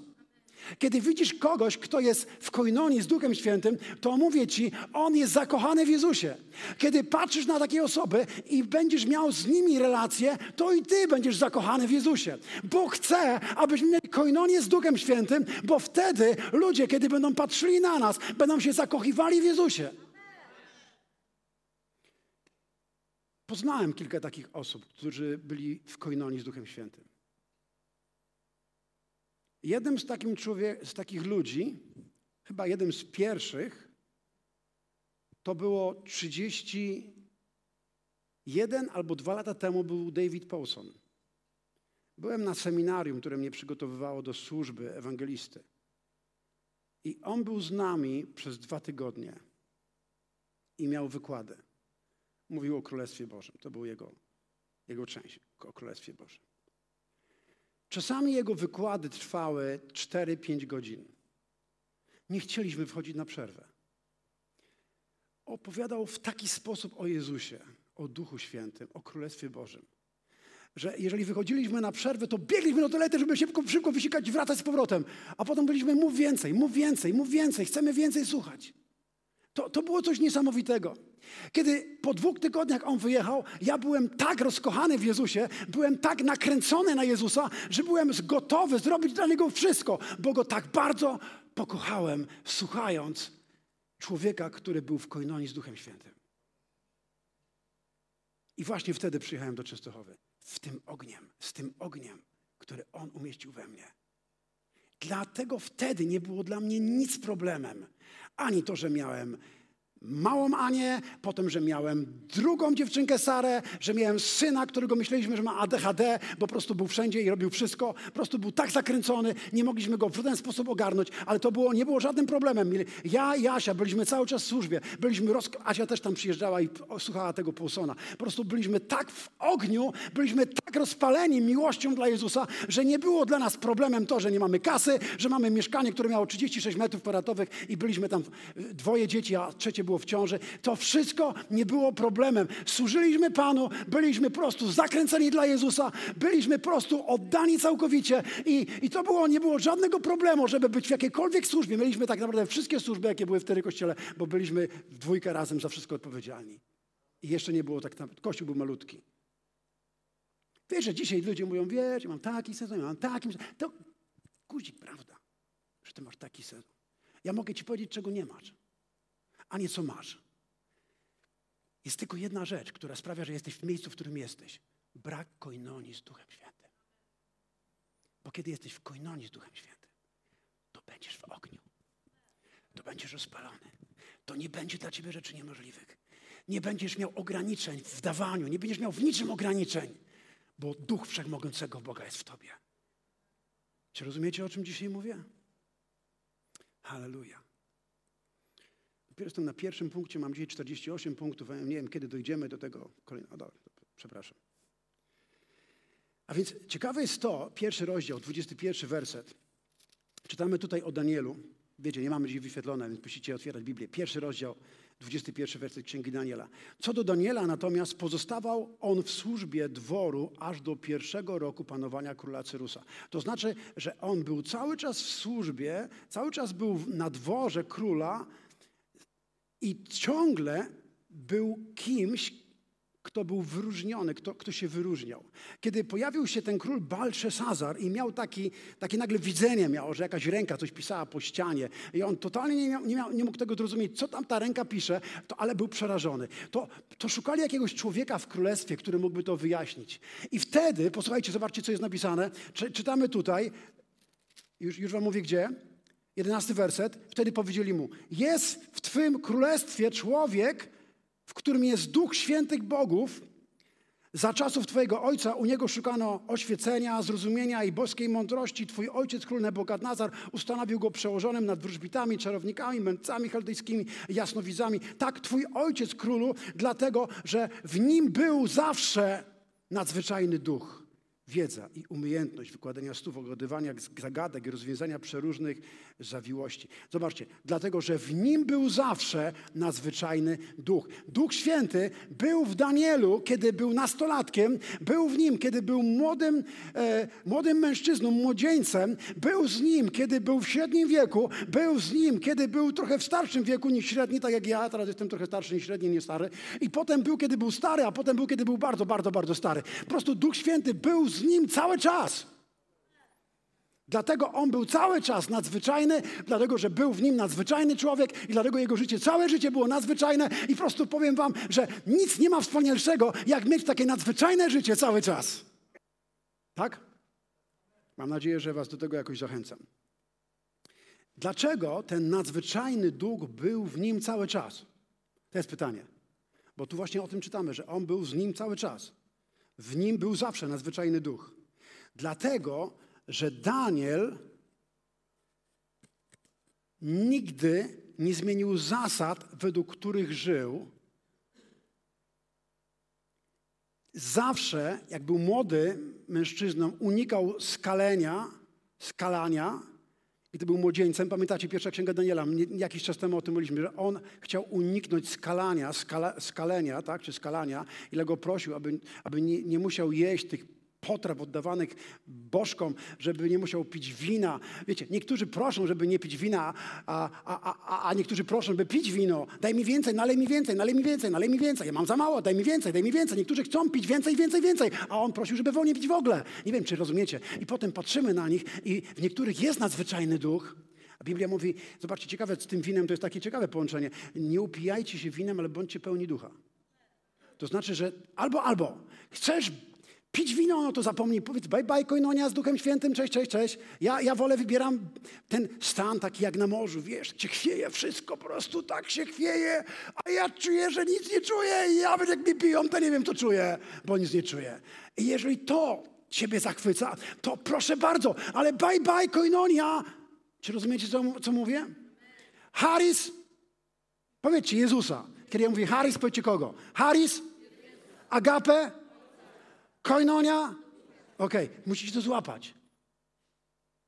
Kiedy widzisz kogoś, kto jest w koinonii z Duchem Świętym, to mówię ci, on jest zakochany w Jezusie. Kiedy patrzysz na takie osoby i będziesz miał z nimi relacje, to i ty będziesz zakochany w Jezusie. Bóg chce, abyśmy mieli koinonię z Duchem Świętym, bo wtedy ludzie, kiedy będą patrzyli na nas, będą się zakochiwali w Jezusie. Poznałem kilka takich osób, którzy byli w koinonii z Duchem Świętym. Jednym z, takim człowiek, z takich ludzi, chyba jednym z pierwszych, to było 31 albo dwa lata temu był David Paulson. Byłem na seminarium, które mnie przygotowywało do służby ewangelisty. I on był z nami przez dwa tygodnie i miał wykłady. Mówił o Królestwie Bożym. To był jego, jego część o Królestwie Bożym. Czasami jego wykłady trwały 4-5 godzin. Nie chcieliśmy wchodzić na przerwę. Opowiadał w taki sposób o Jezusie, o Duchu Świętym, o Królestwie Bożym, że jeżeli wychodziliśmy na przerwę, to biegliśmy do toalety, żeby szybko, szybko wysikać i wracać z powrotem. A potem byliśmy, mów więcej, mów więcej, mów więcej, chcemy więcej słuchać. To, to było coś niesamowitego. Kiedy po dwóch tygodniach on wyjechał, ja byłem tak rozkochany w Jezusie, byłem tak nakręcony na Jezusa, że byłem gotowy zrobić dla Niego wszystko, bo Go tak bardzo pokochałem, słuchając człowieka, który był w koinonii z Duchem Świętym. I właśnie wtedy przyjechałem do Częstochowy. W tym ogniem, z tym ogniem, który On umieścił we mnie. Dlatego wtedy nie było dla mnie nic problemem. Ani to, że miałem małą Anię, potem, że miałem drugą dziewczynkę Sarę, że miałem syna, którego myśleliśmy, że ma ADHD, bo po prostu był wszędzie i robił wszystko. Po prostu był tak zakręcony, nie mogliśmy go w ten sposób ogarnąć, ale to było, nie było żadnym problemem. Ja i Asia byliśmy cały czas w służbie. Byliśmy roz... Asia też tam przyjeżdżała i słuchała tego Paulsona. Po prostu byliśmy tak w ogniu, byliśmy tak rozpaleni miłością dla Jezusa, że nie było dla nas problemem to, że nie mamy kasy, że mamy mieszkanie, które miało 36 metrów kwadratowych i byliśmy tam dwoje dzieci, a trzecie było w ciąży. To wszystko nie było problemem. Służyliśmy Panu, byliśmy po prostu zakręceni dla Jezusa, byliśmy po prostu oddani całkowicie i, i to było, nie było żadnego problemu, żeby być w jakiejkolwiek służbie. Mieliśmy tak naprawdę wszystkie służby, jakie były wtedy w Kościele, bo byliśmy w dwójkę razem za wszystko odpowiedzialni. I jeszcze nie było tak Kościół był malutki. Wiesz, że dzisiaj ludzie mówią, wiesz, mam taki sezon, mam taki To guzik, prawda, że ty masz taki sezon. Ja mogę ci powiedzieć, czego nie masz a nie co masz. Jest tylko jedna rzecz, która sprawia, że jesteś w miejscu, w którym jesteś. Brak koinonii z Duchem Świętym. Bo kiedy jesteś w koinonii z Duchem Świętym, to będziesz w ogniu. To będziesz rozpalony. To nie będzie dla ciebie rzeczy niemożliwych. Nie będziesz miał ograniczeń w dawaniu, nie będziesz miał w niczym ograniczeń, bo Duch Wszechmogącego Boga jest w tobie. Czy rozumiecie, o czym dzisiaj mówię? Halleluja. Jestem na pierwszym punkcie, mam dzisiaj 48 punktów, nie wiem kiedy dojdziemy do tego kolejnego. Dobra, przepraszam. A więc ciekawe jest to, pierwszy rozdział, 21 werset. Czytamy tutaj o Danielu. Wiecie, nie mamy dzisiaj wyświetlone, więc musicie otwierać Biblię. Pierwszy rozdział, 21 werset Księgi Daniela. Co do Daniela natomiast pozostawał on w służbie dworu aż do pierwszego roku panowania króla Cyrusa. To znaczy, że on był cały czas w służbie, cały czas był na dworze króla, i ciągle był kimś, kto był wyróżniony, kto, kto się wyróżniał. Kiedy pojawił się ten król Balszesazar i miał taki, takie nagle widzenie, miał, że jakaś ręka coś pisała po ścianie i on totalnie nie, miał, nie, miał, nie mógł tego zrozumieć, co tam ta ręka pisze, to, ale był przerażony. To, to szukali jakiegoś człowieka w królestwie, który mógłby to wyjaśnić. I wtedy, posłuchajcie, zobaczcie, co jest napisane. Czy, czytamy tutaj, już, już wam mówię gdzie, jedenasty werset, wtedy powiedzieli mu, jest w Twym królestwie człowiek, w którym jest Duch Świętych Bogów, Za czasów Twojego ojca u niego szukano oświecenia, zrozumienia i boskiej mądrości. Twój ojciec, król Nebukadnazar, ustanowił go przełożonym nad wróżbitami, czarownikami, mędrcami chaldejskimi, jasnowidzami. Tak, Twój ojciec, królu, dlatego, że w nim był zawsze nadzwyczajny duch wiedza i umiejętność wykładania słów, ogadywania zagadek i rozwiązania przeróżnych zawiłości. Zobaczcie, dlatego, że w nim był zawsze nadzwyczajny duch. Duch Święty był w Danielu, kiedy był nastolatkiem, był w nim, kiedy był młodym, e, młodym mężczyzną, młodzieńcem, był z nim, kiedy był w średnim wieku, był z nim, kiedy był trochę w starszym wieku niż średni, tak jak ja, teraz jestem trochę starszy niż średni, nie stary. I potem był, kiedy był stary, a potem był, kiedy był bardzo, bardzo, bardzo stary. Po prostu Duch Święty był z nim cały czas. Dlatego on był cały czas nadzwyczajny, dlatego że był w nim nadzwyczajny człowiek i dlatego jego życie, całe życie było nadzwyczajne i po prostu powiem wam, że nic nie ma wspanialszego, jak mieć takie nadzwyczajne życie cały czas. Tak? Mam nadzieję, że was do tego jakoś zachęcam. Dlaczego ten nadzwyczajny duch był w nim cały czas? To jest pytanie. Bo tu właśnie o tym czytamy, że on był z nim cały czas. W nim był zawsze nadzwyczajny duch. Dlatego, że Daniel nigdy nie zmienił zasad, według których żył. Zawsze, jak był młody mężczyzną, unikał skalenia, skalania, gdy był młodzieńcem. Pamiętacie, pierwsza księga Daniela, jakiś czas temu o tym mówiliśmy, że on chciał uniknąć skalania, skala, skalenia, tak, czy skalania, ile go prosił, aby, aby nie, nie musiał jeść tych potraw oddawanych bożkom, żeby nie musiał pić wina. Wiecie, niektórzy proszą, żeby nie pić wina, a, a, a, a niektórzy proszą, żeby pić wino. Daj mi więcej, nalej mi więcej, nalej mi więcej, nalej mi więcej. Ja mam za mało, daj mi więcej, daj mi więcej. Niektórzy chcą pić więcej, więcej, więcej, a on prosił, żeby wolniej pić w ogóle. Nie wiem, czy rozumiecie. I potem patrzymy na nich i w niektórych jest nadzwyczajny duch, a Biblia mówi, zobaczcie, ciekawe z tym winem, to jest takie ciekawe połączenie. Nie upijajcie się winem, ale bądźcie pełni ducha. To znaczy, że albo, albo chcesz Pić wino, no to zapomnij, powiedz bye bye koinonia z Duchem Świętym, cześć, cześć, cześć. Ja, ja wolę, wybieram ten stan taki jak na morzu, wiesz, gdzie chwieje wszystko, po prostu tak się chwieje, a ja czuję, że nic nie czuję i ja jak mi piją, to nie wiem, co czuję, bo nic nie czuję. I jeżeli to ciebie zachwyca, to proszę bardzo, ale bye bye koinonia. Czy rozumiecie, co, co mówię? Harris, powiedzcie Jezusa. Kiedy ja mówię Harris, powiedzcie kogo? Harris, Agape, Koinonia? Okej, okay. to złapać.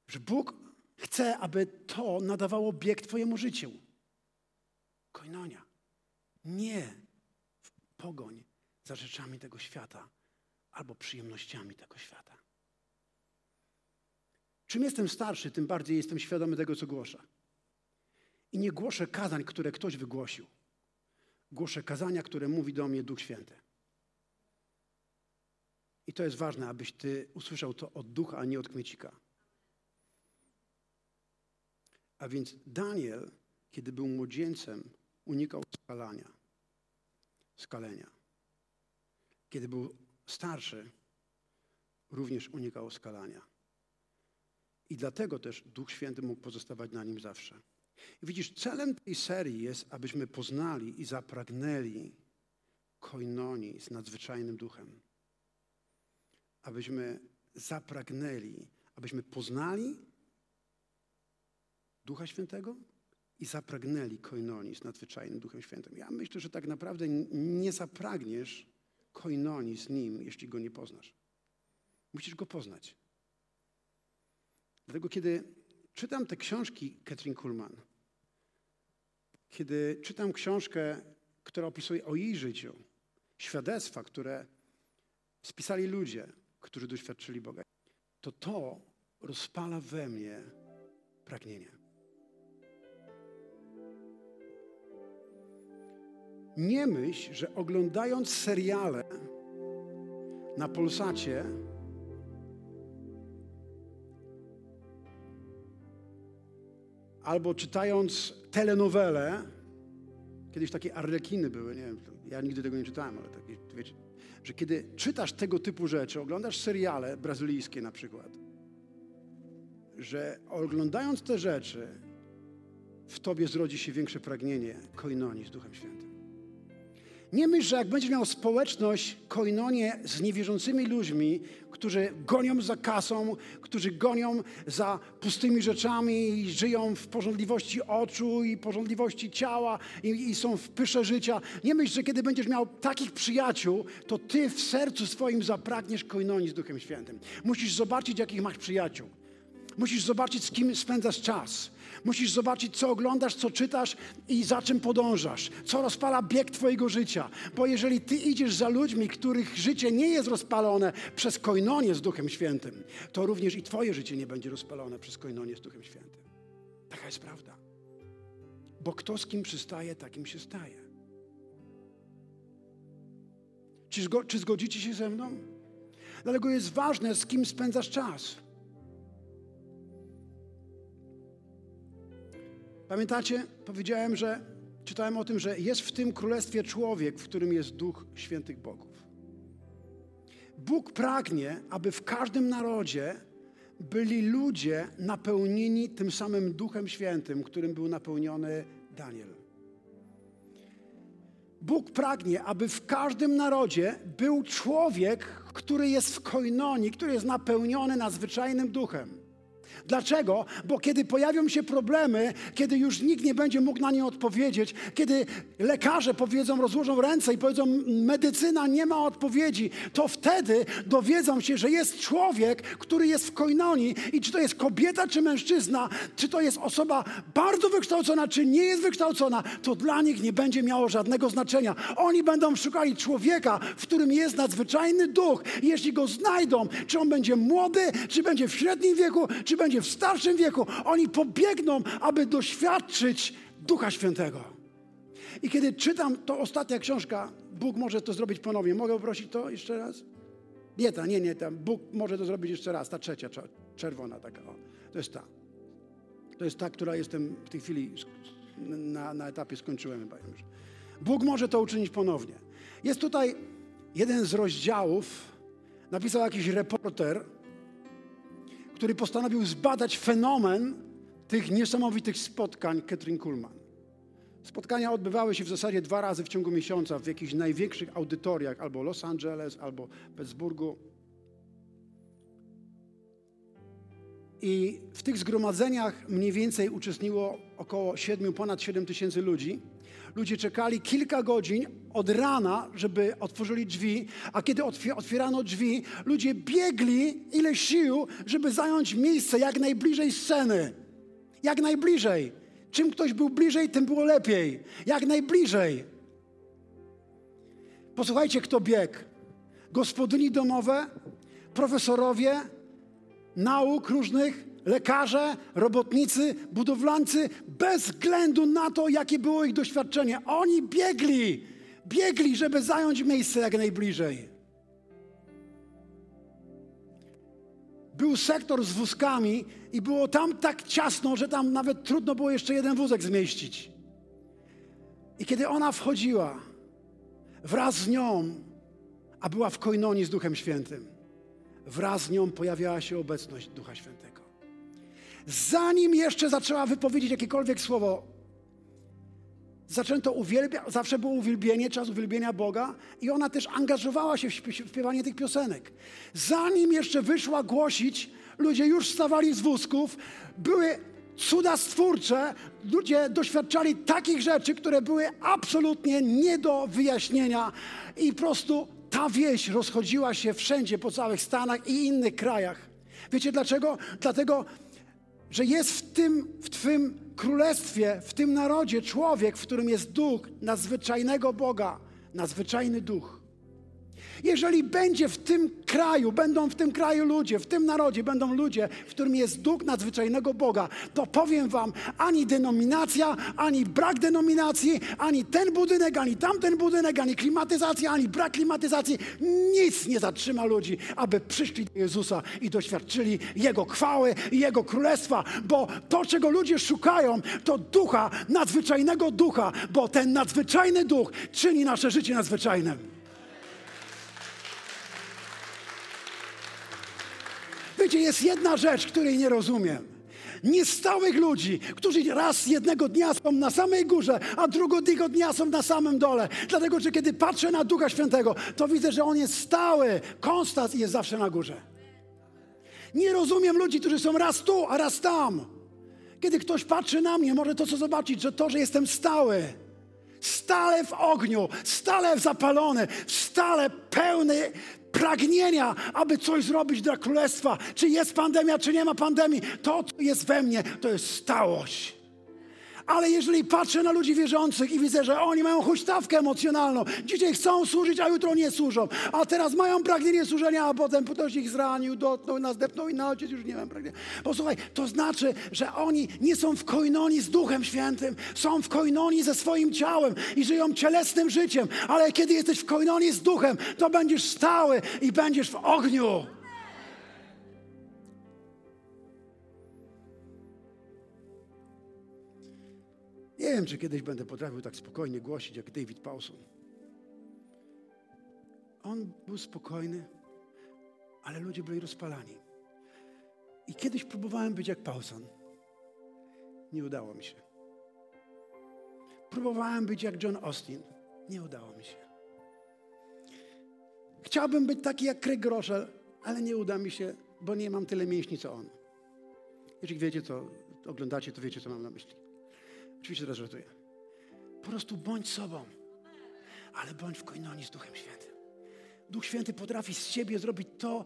Że Bóg chce, aby to nadawało bieg Twojemu życiu. Koinonia. Nie w pogoń za rzeczami tego świata albo przyjemnościami tego świata. Czym jestem starszy, tym bardziej jestem świadomy tego, co głoszę. I nie głoszę kazań, które ktoś wygłosił. Głoszę kazania, które mówi do mnie Duch Święty. I to jest ważne, abyś ty usłyszał to od ducha, a nie od kmiecika. A więc Daniel, kiedy był młodzieńcem, unikał skalania, skalenia. Kiedy był starszy, również unikał skalania. I dlatego też Duch Święty mógł pozostawać na nim zawsze. I widzisz, celem tej serii jest, abyśmy poznali i zapragnęli koinonii z nadzwyczajnym duchem abyśmy zapragnęli, abyśmy poznali Ducha Świętego i zapragnęli koinonii z nadzwyczajnym Duchem Świętym. Ja myślę, że tak naprawdę nie zapragniesz koinonii z Nim, jeśli Go nie poznasz. Musisz Go poznać. Dlatego kiedy czytam te książki Katrin Kuhlman, kiedy czytam książkę, która opisuje o jej życiu, świadectwa, które spisali ludzie, którzy doświadczyli Boga, to to rozpala we mnie pragnienie. Nie myśl, że oglądając seriale na Polsacie albo czytając telenowele, kiedyś takie arlekiny były, nie wiem, ja nigdy tego nie czytałem, ale takie, wiecie, że kiedy czytasz tego typu rzeczy, oglądasz seriale brazylijskie na przykład, że oglądając te rzeczy, w tobie zrodzi się większe pragnienie koinonii z Duchem Świętym. Nie myśl, że jak będziesz miał społeczność, koinonię z niewierzącymi ludźmi, którzy gonią za kasą, którzy gonią za pustymi rzeczami i żyją w porządliwości oczu i porządliwości ciała i, i są w pysze życia. Nie myśl, że kiedy będziesz miał takich przyjaciół, to ty w sercu swoim zapragniesz koinonii z Duchem Świętym. Musisz zobaczyć, jakich masz przyjaciół. Musisz zobaczyć, z kim spędzasz czas. Musisz zobaczyć, co oglądasz, co czytasz i za czym podążasz, co rozpala bieg Twojego życia. Bo jeżeli Ty idziesz za ludźmi, których życie nie jest rozpalone przez koinonię z Duchem Świętym, to również i Twoje życie nie będzie rozpalone przez koinonię z Duchem Świętym. Taka jest prawda. Bo kto z kim przystaje, takim się staje. Czy, zgo, czy zgodzicie się ze mną? Dlatego jest ważne, z kim spędzasz czas. Pamiętacie, powiedziałem, że czytałem o tym, że jest w tym królestwie człowiek, w którym jest duch świętych bogów. Bóg pragnie, aby w każdym narodzie byli ludzie napełnieni tym samym Duchem Świętym, którym był napełniony Daniel. Bóg pragnie, aby w każdym narodzie był człowiek, który jest w koinonii, który jest napełniony nadzwyczajnym duchem. Dlaczego? Bo kiedy pojawią się problemy, kiedy już nikt nie będzie mógł na nie odpowiedzieć, kiedy lekarze powiedzą, rozłożą ręce i powiedzą, medycyna nie ma odpowiedzi, to wtedy dowiedzą się, że jest człowiek, który jest w koinonii i czy to jest kobieta, czy mężczyzna, czy to jest osoba bardzo wykształcona, czy nie jest wykształcona, to dla nich nie będzie miało żadnego znaczenia. Oni będą szukali człowieka, w którym jest nadzwyczajny duch. Jeśli go znajdą, czy on będzie młody, czy będzie w średnim wieku, czy będzie w starszym wieku, oni pobiegną, aby doświadczyć Ducha Świętego. I kiedy czytam to ostatnia książka, Bóg może to zrobić ponownie. Mogę prosić to jeszcze raz? Nie ta, nie, nie ta. Bóg może to zrobić jeszcze raz. Ta trzecia, czerwona taka. O, to jest ta. To jest ta, która jestem w tej chwili na, na etapie skończyłem już. Bóg może to uczynić ponownie. Jest tutaj jeden z rozdziałów, napisał jakiś reporter, który postanowił zbadać fenomen tych niesamowitych spotkań Katrin Kuhlman. Spotkania odbywały się w zasadzie dwa razy w ciągu miesiąca w jakichś największych audytoriach, albo Los Angeles, albo Pittsburghu. I w tych zgromadzeniach mniej więcej uczestniczyło około 7, ponad 7 tysięcy ludzi. Ludzie czekali kilka godzin od rana, żeby otworzyli drzwi, a kiedy otwierano drzwi, ludzie biegli ile sił, żeby zająć miejsce jak najbliżej sceny. Jak najbliżej. Czym ktoś był bliżej, tym było lepiej. Jak najbliżej. Posłuchajcie, kto biegł. Gospodyni domowe, profesorowie nauk różnych, lekarze, robotnicy, budowlańcy, bez względu na to, jakie było ich doświadczenie. Oni biegli, biegli, żeby zająć miejsce jak najbliżej. Był sektor z wózkami i było tam tak ciasno, że tam nawet trudno było jeszcze jeden wózek zmieścić. I kiedy ona wchodziła, wraz z nią, a była w koinonii z Duchem Świętym, wraz z nią pojawiała się obecność Ducha Świętego. Zanim jeszcze zaczęła wypowiedzieć jakiekolwiek słowo, zaczęto uwielbiać, zawsze było uwielbienie, czas uwielbienia Boga i ona też angażowała się w śpiewanie tych piosenek. Zanim jeszcze wyszła głosić, ludzie już stawali z wózków, były cuda stwórcze, ludzie doświadczali takich rzeczy, które były absolutnie nie do wyjaśnienia i po prostu ta wieś rozchodziła się wszędzie po całych Stanach i innych krajach. Wiecie dlaczego? Dlatego, że jest w tym, w Twym królestwie, w tym narodzie człowiek, w którym jest duch nadzwyczajnego Boga, nadzwyczajny duch. Jeżeli będzie w tym kraju, będą w tym kraju ludzie, w tym narodzie będą ludzie, w którym jest duch nadzwyczajnego Boga, to powiem wam, ani denominacja, ani brak denominacji, ani ten budynek, ani tamten budynek, ani klimatyzacja, ani brak klimatyzacji, nic nie zatrzyma ludzi, aby przyszli do Jezusa i doświadczyli Jego chwały i Jego królestwa, bo to, czego ludzie szukają, to ducha, nadzwyczajnego ducha, bo ten nadzwyczajny duch czyni nasze życie nadzwyczajnym. Wiecie, jest jedna rzecz, której nie rozumiem. niestałych ludzi, którzy raz jednego dnia są na samej górze, a drugiego dnia są na samym dole. Dlatego, że kiedy patrzę na Ducha Świętego, to widzę, że On jest stały, konstant i jest zawsze na górze. Nie rozumiem ludzi, którzy są raz tu, a raz tam. Kiedy ktoś patrzy na mnie, może to co zobaczyć, że to, że jestem stały, stale w ogniu, stale zapalony, stale pełny pragnienia, aby coś zrobić dla królestwa. Czy jest pandemia, czy nie ma pandemii, to, co jest we mnie, to jest stałość. Ale jeżeli patrzę na ludzi wierzących i widzę, że oni mają huśtawkę emocjonalną, dzisiaj chcą służyć, a jutro nie służą, a teraz mają pragnienie służenia, a potem ktoś ich zranił, dotknął, nas depnął i na ojciec już nie mam pragnienia. Posłuchaj, to znaczy, że oni nie są w koinonii z Duchem Świętym, są w koinonii ze swoim ciałem i żyją cielesnym życiem, ale kiedy jesteś w koinonii z Duchem, to będziesz stały i będziesz w ogniu. Nie wiem, czy kiedyś będę potrafił tak spokojnie głosić jak David Paulson. On był spokojny, ale ludzie byli rozpalani. I kiedyś próbowałem być jak Paulson. Nie udało mi się. Próbowałem być jak John Austin. Nie udało mi się. Chciałbym być taki jak Craig Groeschel, ale nie uda mi się, bo nie mam tyle mięśni co on. Jeżeli wiecie, co oglądacie, to wiecie, co mam na myśli. Oczywiście teraz żartuję. Po prostu bądź sobą, ale bądź w koinonii z Duchem Świętym. Duch Święty potrafi z siebie zrobić to,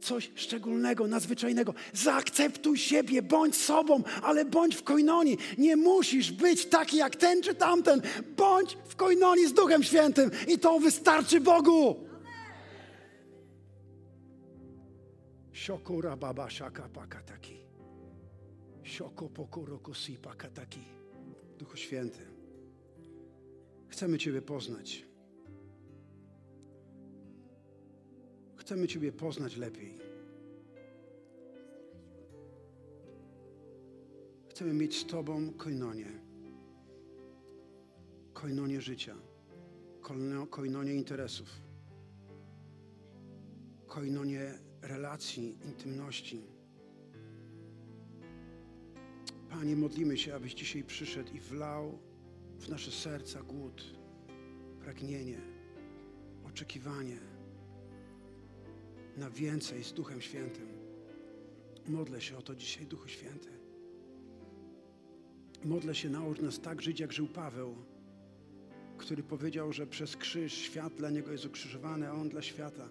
coś szczególnego, nadzwyczajnego. Zaakceptuj siebie, bądź sobą, ale bądź w koinonii. Nie musisz być taki jak ten czy tamten. Bądź w koinonii z Duchem Świętym i to wystarczy Bogu. Siokura baba szaka pakataki. Sioko pokoro si pakataki. Duchu Święty, chcemy Ciebie poznać. Chcemy Ciebie poznać lepiej. Chcemy mieć z Tobą koinonię. Koinonię życia. Koinonię interesów. Koinonię relacji, intymności. Panie, modlimy się, abyś dzisiaj przyszedł i wlał w nasze serca głód, pragnienie, oczekiwanie na więcej z Duchem Świętym. Modlę się o to dzisiaj, Duchu Święty. Modlę się, naucz nas tak żyć, jak żył Paweł, który powiedział, że przez krzyż świat dla niego jest ukrzyżowany, a on dla świata.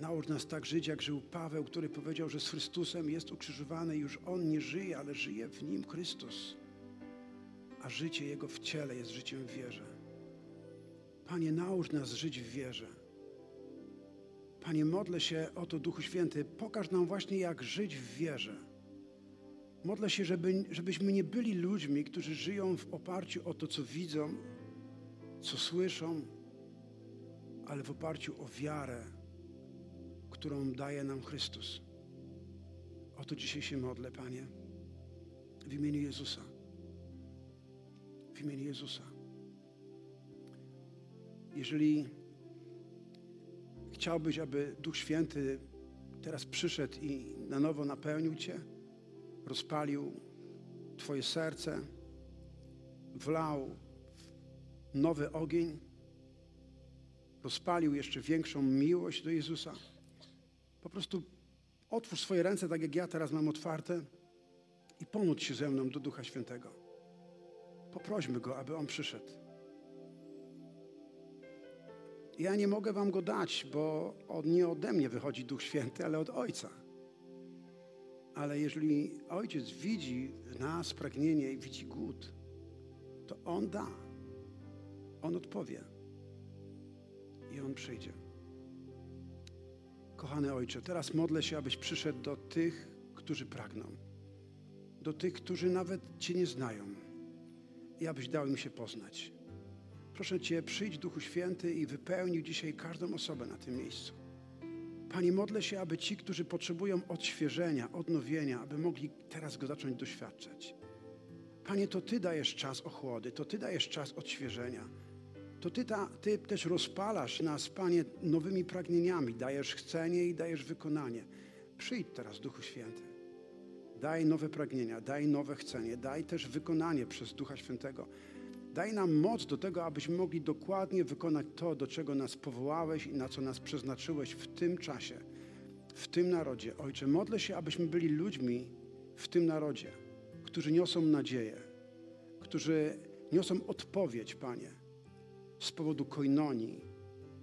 Naucz nas tak żyć, jak żył Paweł, który powiedział, że z Chrystusem jest ukrzyżowany. Już On nie żyje, ale żyje w Nim Chrystus. A życie Jego w ciele jest życiem w wierze. Panie, naucz nas żyć w wierze. Panie, modlę się o to, Duchu Święty, pokaż nam właśnie, jak żyć w wierze. Modlę się, żeby, żebyśmy nie byli ludźmi, którzy żyją w oparciu o to, co widzą, co słyszą, ale w oparciu o wiarę, którą daje nam Chrystus. O to dzisiaj się modlę, Panie, w imieniu Jezusa. W imieniu Jezusa. Jeżeli chciałbyś, aby Duch Święty teraz przyszedł i na nowo napełnił Cię, rozpalił Twoje serce, wlał nowy ogień, rozpalił jeszcze większą miłość do Jezusa. Po prostu otwórz swoje ręce, tak jak ja teraz mam otwarte, i pomódl się ze mną do Ducha Świętego. Poprośmy Go, aby On przyszedł. Ja nie mogę Wam Go dać, bo od, nie ode mnie wychodzi Duch Święty, ale od Ojca. Ale jeżeli Ojciec widzi w nas pragnienie i widzi głód, to On da. On odpowie. I On przyjdzie. Kochany Ojcze, teraz modlę się, abyś przyszedł do tych, którzy pragną, do tych, którzy nawet Cię nie znają i abyś dał im się poznać. Proszę Cię, przyjdź Duchu Święty i wypełnił dzisiaj każdą osobę na tym miejscu. Panie, modlę się, aby ci, którzy potrzebują odświeżenia, odnowienia, aby mogli teraz go zacząć doświadczać. Panie, to Ty dajesz czas ochłody, to Ty dajesz czas odświeżenia. To ty, ta, ty też rozpalasz nas, Panie, nowymi pragnieniami. Dajesz chcenie i dajesz wykonanie. Przyjdź teraz, Duchu Święty. Daj nowe pragnienia, daj nowe chcenie, daj też wykonanie przez Ducha Świętego. Daj nam moc do tego, abyśmy mogli dokładnie wykonać to, do czego nas powołałeś i na co nas przeznaczyłeś w tym czasie, w tym narodzie. Ojcze, modlę się, abyśmy byli ludźmi w tym narodzie, którzy niosą nadzieję, którzy niosą odpowiedź, Panie, z powodu koinonii,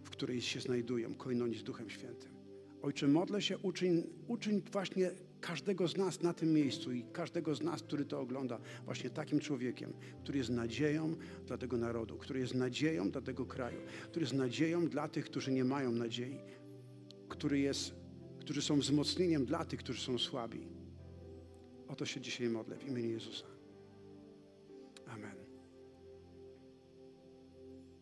w której się znajdują, koinonii z Duchem Świętym. Ojcze, modlę się, uczyń, uczyń właśnie każdego z nas na tym miejscu i każdego z nas, który to ogląda, właśnie takim człowiekiem, który jest nadzieją dla tego narodu, który jest nadzieją dla tego kraju, który jest nadzieją dla tych, którzy nie mają nadziei, który jest, którzy są wzmocnieniem dla tych, którzy są słabi. O to się dzisiaj modlę w imieniu Jezusa. Amen.